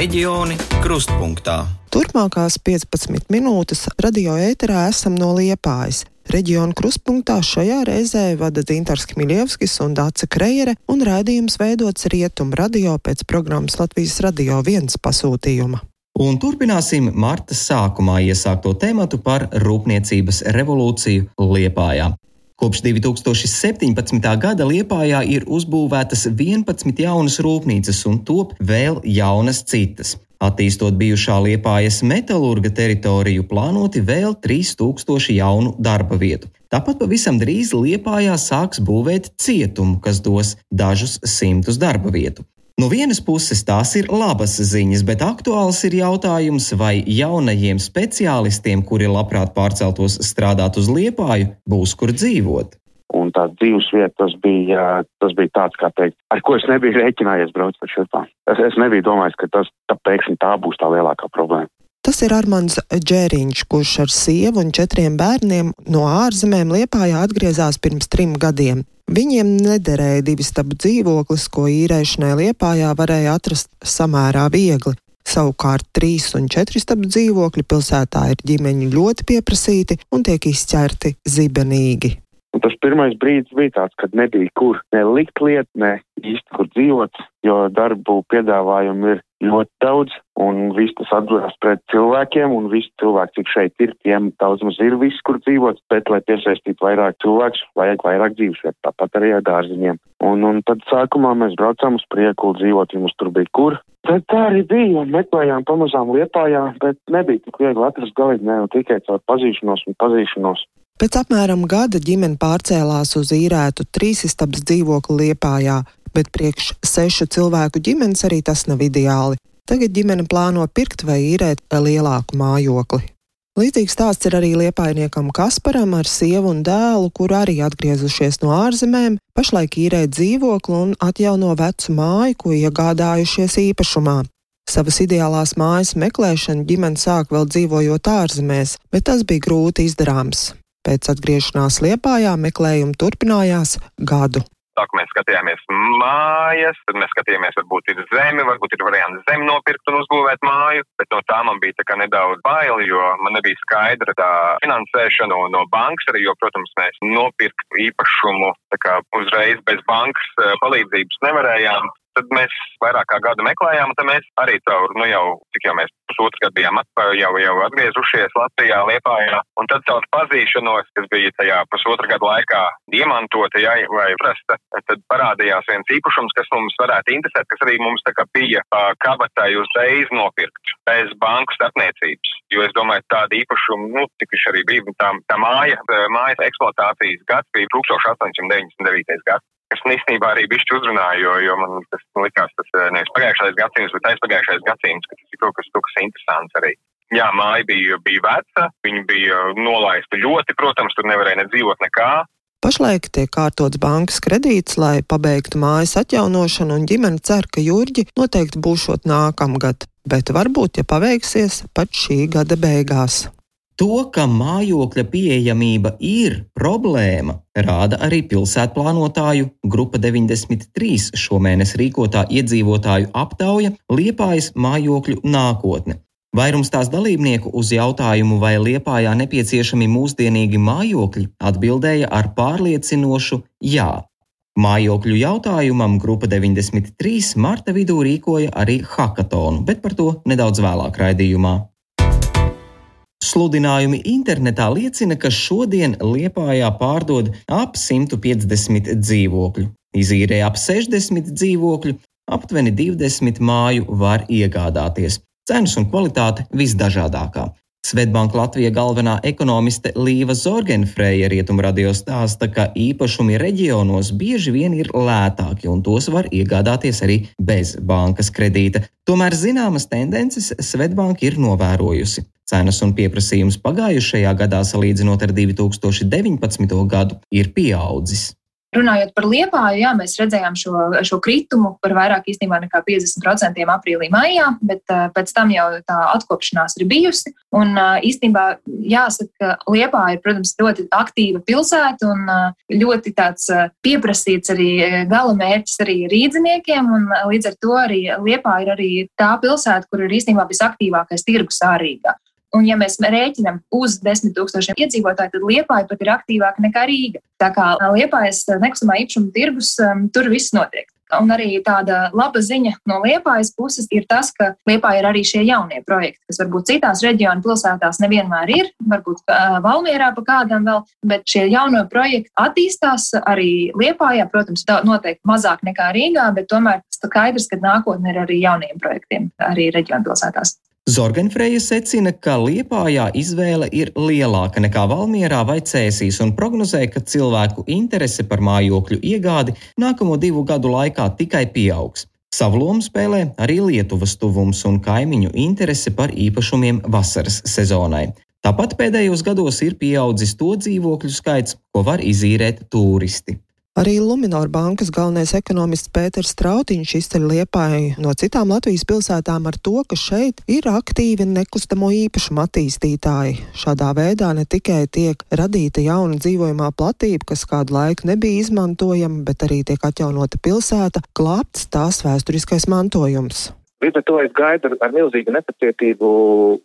Reģioni krustpunktā. Turpmākās 15 minūtes radio ēterā esam no Liepājas. Reģiona krustpunktā šajā reizē vada Dzintars Kmiļevskis un Dāca Krejere, un rādījums veidots Rietum radio pēc programmas Latvijas radio viens pasūtījuma. Un turpināsim marta sākumā iesākto tematu par rūpniecības revolūciju Liepājā. Kopš 2017. gada Liepājā ir uzbūvētas 11 jaunas rūpnīcas un top vēl jaunas citas. Attīstot bijušā Liepājas metālurga teritoriju, plānoti vēl 3000 jaunu darba vietu. Tāpat pavisam drīz Liepājā sāks būvēt cietumu, kas dos dažus simtus darba vietu. No vienas puses tās ir labas ziņas, bet aktuāls ir jautājums, vai jaunajiem speciālistiem, kuri labprāt pārceltos strādāt uz Liepāju, būs kur dzīvot. Un tā dzīves vieta, tas bija, tas bija tāds, kā teikt, ar ko es nebiju rēķinājies braukt pa šurpā. Es, es nebiju domājis, ka tas, tā pēkšņi tā būs tā lielākā problēma. Tas ir Armands Džēriņš, kurš ar sievu un četriem bērniem no ārzemēm Liepājā atgriezās pirms trim gadiem. Viņiem nederēja divi stabu dzīvoklis, ko īrēšanai Liepājā varēja atrast samērā viegli. Savukārt trīs un četri stabu dzīvokļi pilsētā ir ģimeņu ļoti pieprasīti un tiek izķerti zibenīgi. Un tas pirmais brīdis bija tāds, kad nebija kur ne likt lietu, ne īsti kur dzīvot, jo darbu piedāvājumu ir ļoti daudz, un viss tas atduras pret cilvēkiem, un visi cilvēki, cik šeit ir, tiem daudz maz ir viss, kur dzīvot, bet, lai piesaistītu vairāk cilvēkus, vajag vairāk dzīvesvietu, tāpat arī ar dārziņiem. Un, un tad sākumā mēs braucām uz prieku dzīvot, ja mums tur bija kur. Tad tā arī bija, un meklējām pamazām liepājā, bet nebija tik viegli atrast galīgi, ne jau tikai caur pazīšanos un pazīšanos. Pēc apmēram gada ģimene pārcēlās uz īrētu trīsistabas dzīvokli Liepājā, bet priekš sešu cilvēku ģimenes arī tas nav ideāli. Tagad ģimene plāno pirkt vai īrēt lielāku mājokli. Līdzīgs stāsts ir arī liepainiekam Kasparam ar sievu un dēlu, kur arī atgriezušies no ārzemēm, pašlaik īrē dzīvokli un atjauno vecu māju, ko iegādājušies īpašumā. Savas ideālās mājas meklēšanu ģimene sāk vēl dzīvojot ārzemēs, bet tas bija grūti izdarāms. Pēc atgriešanās Liepājā meklējumi turpinājās gadu. Sāk mēs skatījāmies mājas, tad mēs skatījāmies, varbūt ir zeme, varbūt ir variants zem nopirkt un uzbūvēt māju, bet no tā man bija tā nedaudz baili, jo man nebija skaidra tā finansēšana no, no bankas arī, jo, protams, mēs nopirkt īpašumu kā uzreiz bez bankas eh, palīdzības nevarējām. Tad mēs vairāk kā gadu meklējām, un tad mēs arī caur, nu jau, cik jau mēs pusotru gadu bijām atpakaļ, jau, jau atgriezušies Latvijā, Liepājā, un tad caur pazīšanos, kas bija tajā pusotru gadu laikā diemantota, ja, vai prasta, tad parādījās viens īpašums, kas mums varētu interesēt, kas arī mums tā kā bija uh, kabatai uzreiz nopirkt bez banku starpniecības. Jo es domāju, tāda īpašuma, nu, cik viņš arī bija, tā, tā māja, mājas eksploatācijas gads bija 1899. gads kas īstenībā arī bišķi uzrunāja, jo, jo man tas likās, tas eh, nevis pagājušais gadsimts, bet aizpagājušais gadsimts, ka tas ir kaut kas, kaut kas interesants arī. Jā, māja bija, bija veca, viņa bija nolaista ļoti, protams, tur nevarēja nedzīvot nekā. Pašlaik tiek kārtots bankas kredīts, lai pabeigtu mājas atjaunošanu, un ģimene cer, ka jūrģi noteikti būšot nākamgad, bet varbūt, ja paveiksies, pat šī gada beigās. To, ka mājokļa pieejamība ir problēma, rāda arī pilsētplānotāju grupa 93 šomēnes rīkotā iedzīvotāju aptauja Liepājas mājokļu nākotne. Vairums tās dalībnieku uz jautājumu, vai Liepājā nepieciešami mūsdienīgi mājokļi, atbildēja ar pārliecinošu jā. Mājokļu jautājumam grupa 93 marta vidū rīkoja arī hakatonu, bet par to nedaudz vēlāk raidījumā. Sludinājumi internetā liecina, ka šodien Liepājā pārdod ap 150 dzīvokļu, izīrē ap 60 dzīvokļu, aptuveni 20 māju var iegādāties. Cenas un kvalitāte visdažādākā. Svetbanka Latvijas galvenā ekonomiste Līva Zorgenfreja rietumradio stāsta, ka īpašumi reģionos bieži vien ir lētāki un tos var iegādāties arī bez bankas kredīta. Tomēr zināmas tendences Svetbanka ir novērojusi. Cenas un pieprasījums pagājušajā gadā, salīdzinot ar 2019. gadu, ir pieaudzis. Runājot par liepāju, jā, mēs redzējām šo, šo kritumu par vairāk īstenībā nekā 50% aprīlī, maijā, bet uh, pēc tam jau tā atkopšanās ir bijusi. Un uh, īstenībā jāsaka, ka liepāja ir, protams, ļoti aktīva pilsēta un uh, ļoti tāds pieprasīts arī gala mērķis arī rīdziniekiem. Un, līdz ar to arī liepāja ir arī tā pilsēta, kur ir īstenībā visaktīvākais tirgus ārīgā. Un, ja mēs rēķinām uz desmit tūkstošiem iedzīvotāju, tad Liepāja pat ir aktīvāka nekā Rīga. Tā kā Liepājas nekustamā īpašuma tirgus, um, tur viss notiek. Un arī tāda laba ziņa no Liepājas puses ir tas, ka Liepā ir arī šie jaunie projekti, kas varbūt citās reģionu pilsētās nevienmēr ir, varbūt uh, Valmierā pa kādam vēl, bet šie jauno projekti attīstās arī Liepājā, protams, noteikti mazāk nekā Rīgā, bet tomēr skaidrs, ka nākotnē ir arī jauniem projektiem arī reģionu pilsētās. Zorgenfreja secina, ka Liepājā izvēle ir lielāka nekā Valmierā vai Cēsīs un prognozē, ka cilvēku interese par mājokļu iegādi nākamo divu gadu laikā tikai pieaugs. Savu lomu spēlē arī Lietuvas tuvums un kaimiņu interese par īpašumiem vasaras sezonai. Tāpat pēdējos gados ir pieaudzis to dzīvokļu skaits, ko var izīrēt turisti. Arī Lunčija bankas galvenais ekonomists Pēters Strautiņš izceļ liepai no citām Latvijas pilsētām ar to, ka šeit ir aktīvi nekustamo īpašumu attīstītāji. Šādā veidā ne tikai tiek radīta jauna dzīvojamā platība, kas kādu laiku nebija izmantojama, bet arī tiek atjaunota pilsēta, glābts tās vēsturiskais mantojums. Līdz ar to es gaidu ar milzīgu nepacietību,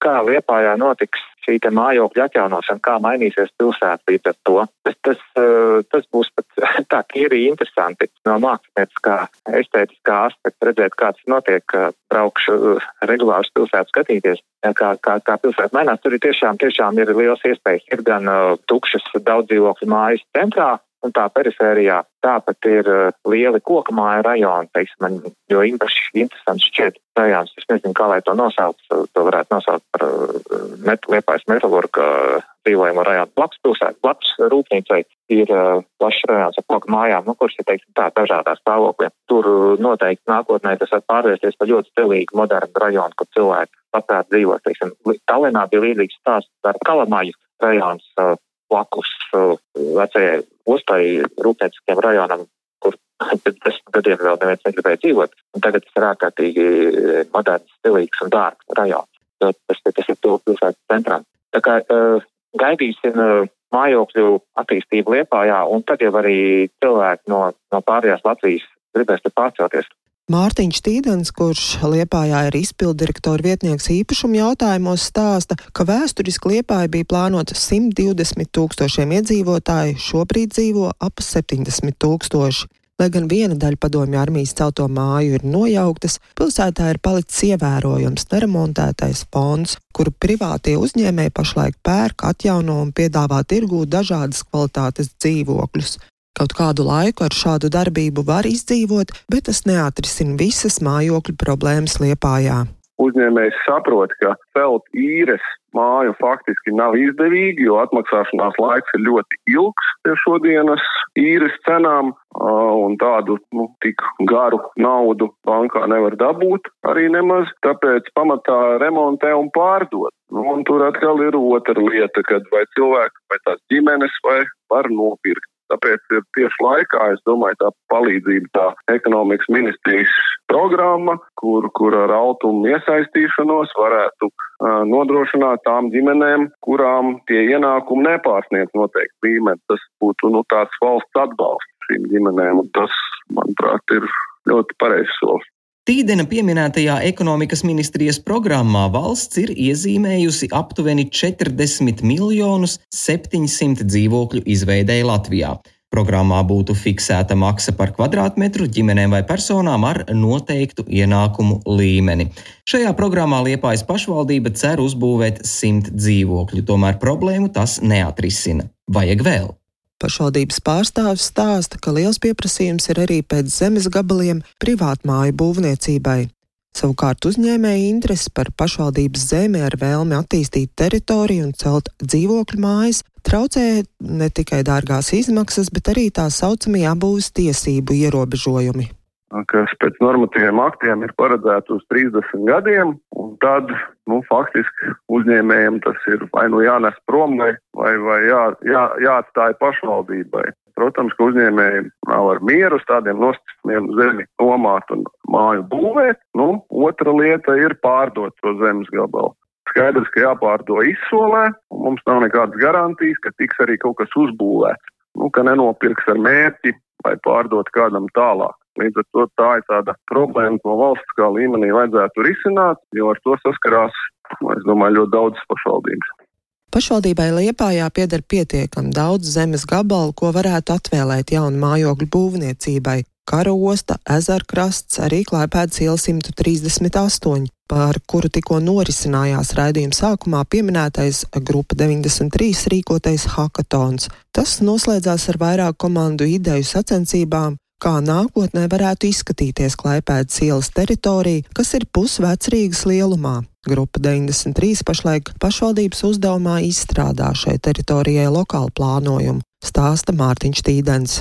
kā Liepājā notiks šī mājokļa atjaunošana, kā mainīsies pilsēta līdz ar to. Tas, tas, eh, tas būs pat tā tīri interesanti no mākslinieckā, estētiskā aspekta redzēt, kā tas notiek, braukšu eh, regulāri pilsētu skatīties, kā, kā, kā pilsēta mainās. Tur ir tiešām, tiešām ir liels iespējas. Ir gan uh, tukšas daudz dzīvokļu mājas centrā, un tā perifērijā tāpat ir uh, lieli koku māju rajoni, teiksim, man, jo īpaši interesants šķiet rajons, es nezinu, kā lai to nosauc, to varētu nosaukt par uh, met, liepājas metalurga dzīvojamo rajonu. Blakus pilsēt, blakus rūpnīcai ir plašs rajons ar koku mājām, nu, kurš ir, teiksim, tā dažādā stāvoklī. Tur noteikti nākotnē tas var pārvērsties par ļoti stilīgu, modernu rajonu, kur cilvēki labprāt dzīvot. Teiksim, Tallinā bija līdzīgs stāsts ar Kalamāju rajons blakus vecajai ostai rūpnieciskiem rajonam, kur pēc desmit gadiem vēl neviens negribēja dzīvot. Un tagad tas ir ārkārtīgi moderns, stilīgs un dārgs rajons. Tas, tas ir tuvu pilsētas centram. Tā kā uh, gaidīsim uh, mājokļu attīstību Liepājā, un tad jau arī cilvēki no, no pārējās Latvijas gribēs te pārcelties. Mārtiņš Tīdens, kurš Liepājā ir izpildirektora vietnieks īpašumu jautājumos, stāsta, ka vēsturiski Liepāja bija plānota 120 tūkstošiem iedzīvotāju, šobrīd dzīvo ap 70 tūkstoši. Lai gan viena daļa padomju armijas celto māju ir nojauktas, pilsētā ir palicis ievērojams neremontētais fonds, kuru privātie uzņēmēji pašlaik pērk, atjauno un piedāvā tirgū dažādas kvalitātes dzīvokļus. Kaut kādu laiku ar šādu darbību var izdzīvot, bet tas neatrisina visas mājokļu problēmas Liepājā. Uzņēmējs saprot, ka celt īres māju faktiski nav izdevīgi, jo atmaksāšanās laiks ir ļoti ilgs pie šodienas īres cenām, un tādu nu, tik garu naudu bankā nevar dabūt arī nemaz. Tāpēc pamatā remontē un pārdot. Nu, un tur atkal ir otra lieta, kad vai cilvēki vai tās ģimenes vai var nopirkt. Tāpēc ir tieši laikā, es domāju, tā palīdzība, tā ekonomikas ministrijas programma, kur, kur ar autumu iesaistīšanos varētu uh, nodrošināt tām ģimenēm, kurām tie ienākumi nepārsniedz noteikti līmeni. Tas būtu nu, tāds valsts atbalsts šīm ģimenēm, un tas, manuprāt, ir ļoti pareizs solis. Tīdena pieminētajā ekonomikas ministrijas programmā valsts ir iezīmējusi aptuveni 40 miljonus 700 dzīvokļu izveidēji Latvijā. Programmā būtu fiksēta maksa par kvadrātmetru ģimenēm vai personām ar noteiktu ienākumu līmeni. Šajā programmā Liepājas pašvaldība cer uzbūvēt simt dzīvokļu, tomēr problēmu tas neatrisina. Vajag vēl! Pašvaldības pārstāvis stāsta, ka liels pieprasījums ir arī pēc zemes gabaliem privātmāju būvniecībai. Savukārt uzņēmēja interesi par pašvaldības zemi ar vēlmi attīstīt teritoriju un celt dzīvokļu mājas traucē ne tikai dārgās izmaksas, bet arī tā saucamie apbūves tiesību ierobežojumi kas pēc normatīviem aktiem ir paredzēta uz 30 gadiem, un tad, nu, faktiski uzņēmējiem tas ir vai nu jānes prom, vai, vai jā, jā, jāatstāja pašvaldībai. protams, ka uzņēmēji nav ar mieru uz tādiem nosacījumiem zemi nomāt un māju būvēt. Nu, otra lieta ir pārdot to zemes gabalu. Skaidrs, ka jāpārdod izsolē, un mums nav nekādas garantijas, ka tiks arī kaut kas uzbūvēts. Nu, ka nenopirks ar mērķi vai pārdot kādam tālāk. Līdz ar to tā ir tāda problēma, ko valsts kā līmenī vajadzētu risināt, jo ar to saskarās, es domāju, ļoti daudzas pašvaldības. Pašvaldībai Liepājā pieder pietiekami daudz zemes gabalu, ko varētu atvēlēt jaunu mājokļu būvniecībai. Karaosta, ezerkrasts, arī klēpēdas iela 138, par kuru tikko norisinājās raidījuma sākumā pieminētais Grupa 93 rīkotais hackathons. Tas noslēdzās ar vairāku komandu ideju sacensībām, kā nākotnē varētu izskatīties Klaipēdas ielas teritorija, kas ir pusvecrīgas lielumā. Grupa 93 pašlaik pašvaldības uzdevumā izstrādā šai teritorijai lokālu plānojumu, stāsta Mārtiņš Tīdens.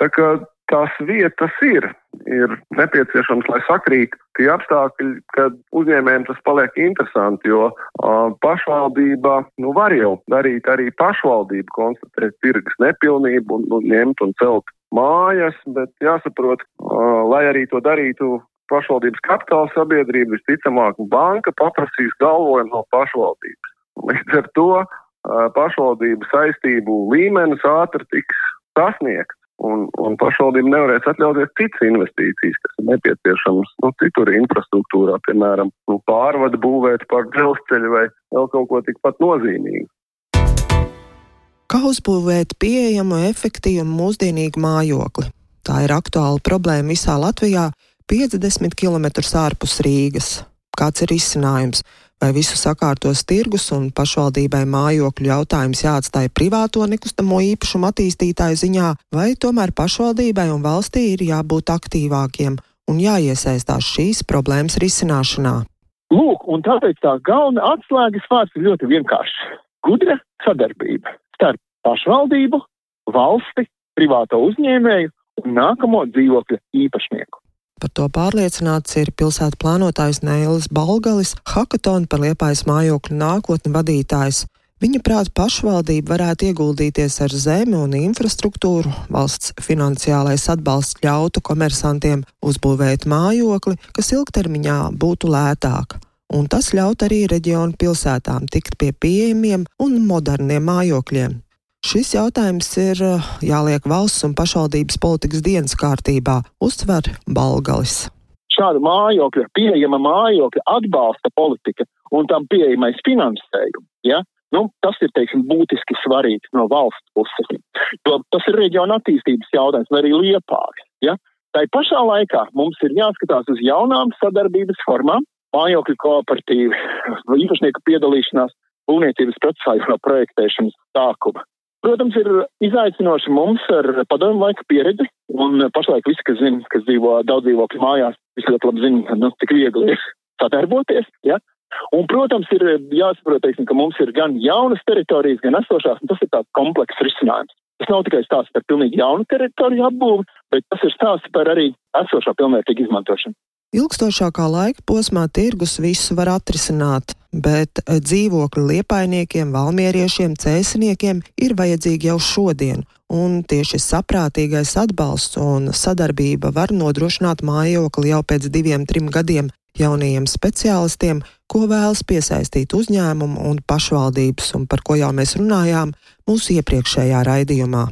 Tā kā tās vietas ir, ir nepieciešams, lai sakrīt tie apstākļi, kad uzņēmējiem tas paliek interesanti, jo uh, pašvaldība nu, var jau darīt arī pašvaldību, konstatēt tirgus nepilnību un, un ņemt un celt mājas, bet jāsaprot, lai arī to darītu pašvaldības kapitāla sabiedrība, visticamāk, banka paprasīs galvojumu no pašvaldības. Līdz ar to pašvaldības saistību līmenis ātri tiks sasniegts. Un, un pašvaldība nevarēs atļauties citas investīcijas, kas ir nepieciešamas nu, citur infrastruktūrā, piemēram, nu, pārvadu būvēt par dzelzceļu vai vēl kaut ko tikpat nozīmīgu. Kā uzbūvēt pieejamu, efektīvu un mūsdienīgu mājokli? Tā ir aktuāla problēma visā Latvijā, 50 km ārpus Rīgas. Kāds ir izcinājums? Vai visu sakārtos tirgus un pašvaldībai mājokļu jautājums jāatstāja privāto nekustamo īpašumu attīstītāju ziņā, vai tomēr pašvaldībai un valstī ir jābūt aktīvākiem un jāiesaistās šīs problēmas risināšanā? Lūk, un tāpēc tā galvenā atslēgas vārds ir ļoti vienkāršs - gudra sadarbība starp pašvaldību, valsti, privāto uzņēmēju un nākamo dzīvokļa īpašnieku. Par to pārliecināts ir pilsētu plānotājs Nēlis Balgalis, hackathon par liepājas mājokļu nākotni vadītājs. Viņa prāt pašvaldība varētu ieguldīties ar zemi un infrastruktūru, valsts finansiālais atbalsts ļautu komersantiem uzbūvēt mājokli, kas ilgtermiņā būtu lētāk un tas ļaut arī reģionu pilsētām tikt pie pieejamiem un moderniem mājokļiem. Šis jautājums ir eh, jāliek valsts un pašvaldības politikas dienas kārtībā, uzsver Balgalis. Šāda mājokļa, pieejama mājokļa atbalsta politika un tam pieejamais finansējums. Ja? Nu, tas ir teiksim, būtiski svarīgi no valsts puses. Jo tas ir reģiona attīstības jautājums, arī liepājas. Ja? Tā pašā laikā mums ir jāskatās uz jaunām sadarbības formām, mājokļu kooperatīvi, īpašnieku piedalīšanās būvniecības procesā jau no projektēšanas sākuma. Protams, ir izaicinoši mums ar padomu laika pieredzi, un pašlaik visi, kas zina, kas dzīvo daudz dzīvokļu mājās, visi ļoti labi zina, nu, cik viegli ir sadarboties. Ja? Un, protams, ir jāsaprot, teiksim, ka mums ir gan jaunas teritorijas, gan esošās, un tas ir tāds komplekss risinājums. Tas nav tikai stāsts par pilnīgi jaunu teritoriju apbūvi, bet tas ir stāsts par arī esošā pilnvērtīgu izmantošanu. Ilgstošākā laika posmā tirgus visu var atrisināt, bet dzīvokļu liepainiekiem, valmieriešiem, cēsiniekiem ir vajadzīgi jau šodien, un tieši saprātīgais atbalsts un sadarbība var nodrošināt mājokli jau pēc diviem, trim gadiem jaunajiem speciālistiem, ko vēlas piesaistīt uzņēmumu un pašvaldības, un par ko jau mēs runājām mūsu iepriekšējā raidījumā.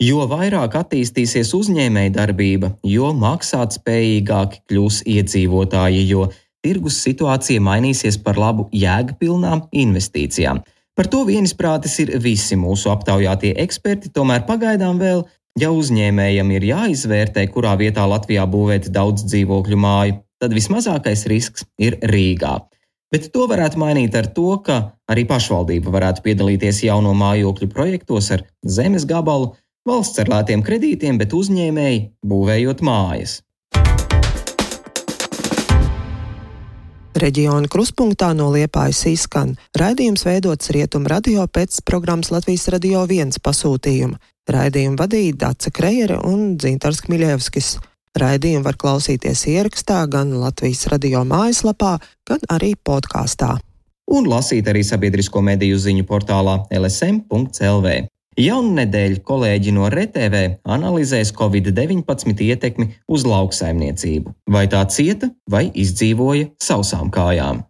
Jo vairāk attīstīsies uzņēmējdarbība, jo maksātspējīgāki kļūs iedzīvotāji, jo tirgus situācija mainīsies par labu jēgpilnām investīcijām. Par to vienisprātis ir visi mūsu aptaujātie eksperti, tomēr pagaidām vēl, ja uzņēmējam ir jāizvērtē, kurā vietā Latvijā būvēt daudz dzīvokļu māju, tad vismazākais risks ir Rīgā. Bet to varētu mainīt ar to, ka arī pašvaldība varētu piedalīties jauno mājokļu projektos ar zemes gabalu, Valsts ar lētiem kredītiem, bet uzņēmēji būvējot mājas. Reģiona kruspunktā no Liepājas izskan raidījums veidots Rietumu radio pēc programmas Latvijas radio viens pasūtījuma. Raidījumu vadīja Dāca Krejere un Dzintars Kmiļevskis. Raidījumu var klausīties ierakstā gan Latvijas radio mājaslapā, gan arī podkāstā. Un lasīt arī sabiedrisko mediju ziņu portālā lsm.lv. Jaunedēļ kolēģi no RTV analizēs Covid-19 ietekmi uz lauksaimniecību. Vai tā cieta vai izdzīvoja sausām kājām?